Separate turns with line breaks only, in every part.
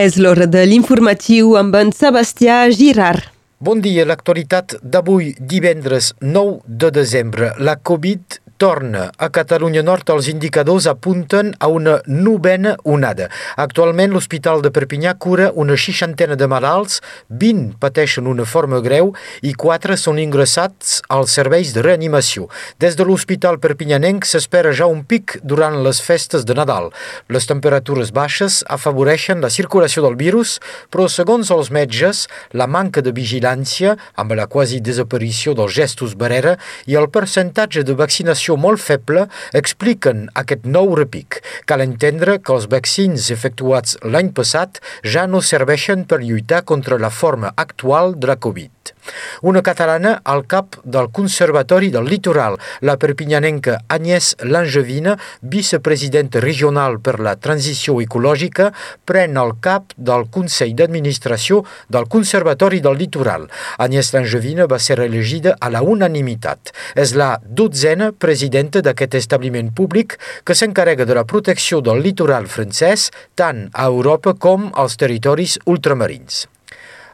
És l'hora de l'informatiu amb en Sebastià Girard.
Bon dia, l'actualitat d'avui divendres 9 de desembre. La Covid torna. A Catalunya Nord els indicadors apunten a una novena onada. Actualment l'Hospital de Perpinyà cura una seixantena de malalts, 20 pateixen una forma greu i 4 són ingressats als serveis de reanimació. Des de l'Hospital Perpinyanenc s'espera ja un pic durant les festes de Nadal. Les temperatures baixes afavoreixen la circulació del virus, però segons els metges, la manca de vigilància, amb la quasi desaparició dels gestos barrera i el percentatge de vaccinació vaccinació molt feble expliquen aquest nou repic. Cal entendre que els vaccins efectuats l'any passat ja no serveixen per lluitar contra la forma actual de la Covid. Una catalana al cap del Conservatori del Litoral, la perpinyanenca Agnès Langevina, vicepresidenta regional per la transició ecològica, pren el cap del Consell d'Administració del Conservatori del Litoral. Agnès Langevina va ser elegida a la unanimitat. És la dotzena presidenta d'aquest establiment públic que s'encarrega de la protecció del litoral francès tant a Europa com als territoris ultramarins.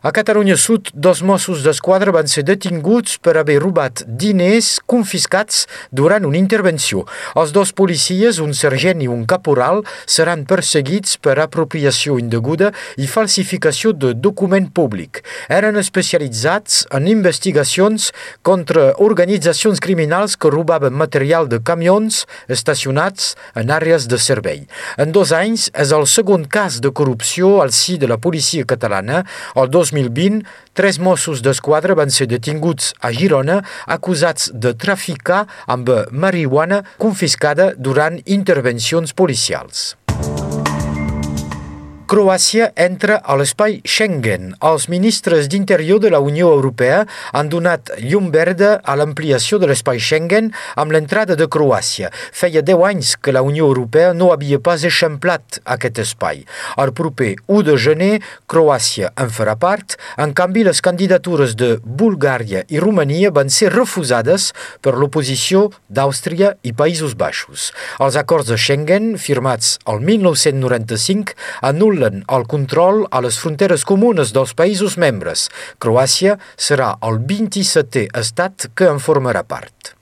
A Catalunya Sud, dos Mossos d'Esquadra van ser detinguts per haver robat diners confiscats durant una intervenció. Els dos policies, un sergent i un caporal, seran perseguits per apropiació indeguda i falsificació de document públic. Eren especialitzats en investigacions contra organitzacions criminals que robaven material de camions estacionats en àrees de servei. En dos anys és el segon cas de corrupció al si de la policia catalana. El 2000 2020, tres Mossos d'Esquadra van ser detinguts a Girona acusats de traficar amb marihuana confiscada durant intervencions policials. Croàcia entra a l'espai Schengen. Els ministres d'Interior de la Unió Europea han donat llum verda a l'ampliació de l'espai Schengen amb l'entrada de Croàcia. Feia 10 anys que la Unió Europea no havia pas eixamplat aquest espai. El proper 1 de gener, Croàcia en farà part. En canvi, les candidatures de Bulgària i Romania van ser refusades per l'oposició d'Àustria i Països Baixos. Els acords de Schengen, firmats el 1995, anul·len anul·len el control a les fronteres comunes dels països membres. Croàcia serà el 27è estat que en formarà part.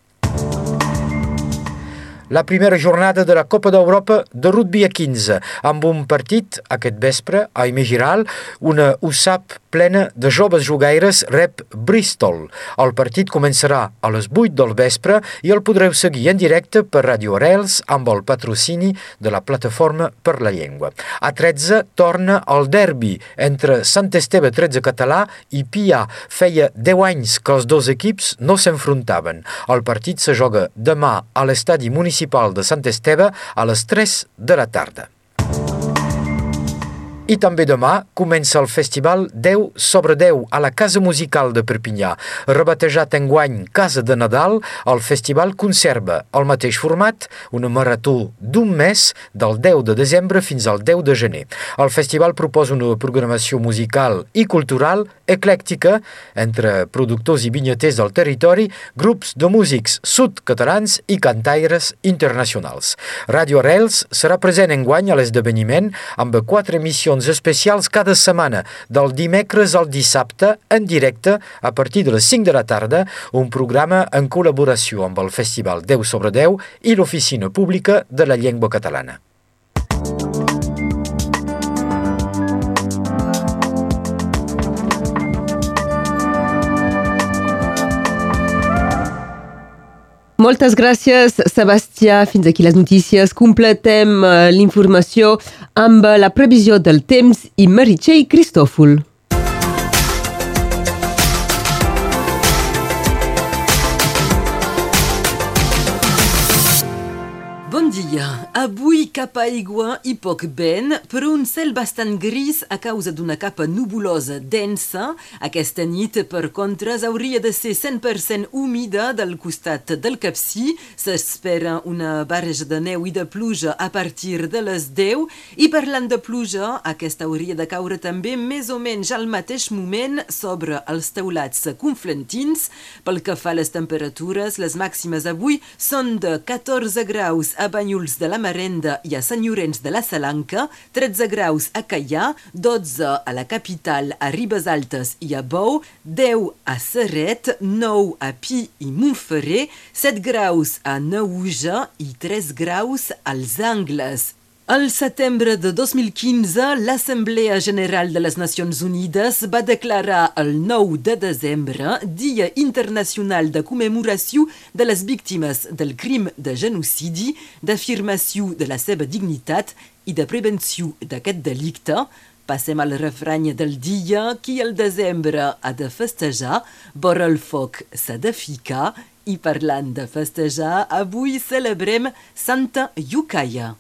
La primera jornada de la Copa d'Europa de rugby a 15, amb un partit aquest vespre a Imegiral, una USAP plena de joves jugaires rep Bristol. El partit començarà a les 8 del vespre i el podreu seguir en directe per Radio Arels amb el patrocini de la Plataforma per la Llengua. A 13 torna el derbi entre Sant Esteve 13 català i Pia. Feia 10 anys que els dos equips no s'enfrontaven. El partit se joga demà a l'estadi municipal de Sant Esteve a les 3 de la tarda. I també demà comença el festival 10 sobre 10 a la Casa Musical de Perpinyà. Rebatejat en guany Casa de Nadal, el festival conserva el mateix format, una marató d'un mes, del 10 de desembre fins al 10 de gener. El festival proposa una programació musical i cultural eclèctica entre productors i vinyeters del territori, grups de músics sud-catalans i cantaires internacionals. Radio Arrels serà present en guany a l'esdeveniment amb quatre emissions edicions especials cada setmana, del dimecres al dissabte, en directe, a partir de les 5 de la tarda, un programa en col·laboració amb el Festival 10 sobre 10 i l'Oficina Pública de la Llengua Catalana.
Moltes gràcies, Sebastià. Fins aquí les notícies. Completem uh, l'informació amb la previsió del temps i Meritxell Cristòfol.
Dia. Avui cap a aigua i poc vent, però un cel bastant gris a causa d'una capa nubulosa densa. Aquesta nit, per contra, hauria de ser 100% humida del costat del Capcí. S'espera una barreja de neu i de pluja a partir de les 10. I parlant de pluja, aquesta hauria de caure també més o menys al mateix moment sobre els teulats conflentins. Pel que fa a les temperatures, les màximes avui són de 14 graus a Banyuls Banyuls de la Marenda i a Sant Llorenç de la Salanca, 13 graus a Caià, 12 a la capital, a Ribes Altes i a Bou, 10 a Serret, 9 a Pi i Montferrer, 7 graus a Neuja i 3 graus als Angles. Al setembre de 2015, l'Assemblea General de les Nacions Unides va declarar el 9 de desembre Dia Internacional de Commemoració de les Víctimes del Crim de Genocidi, d'afirmació de la seva dignitat i de prevenció d'aquest delicte. Passem al refrany del dia, qui el desembre ha de festejar, vora el foc s'ha de ficar, i parlant de festejar, avui celebrem Santa Yucaya.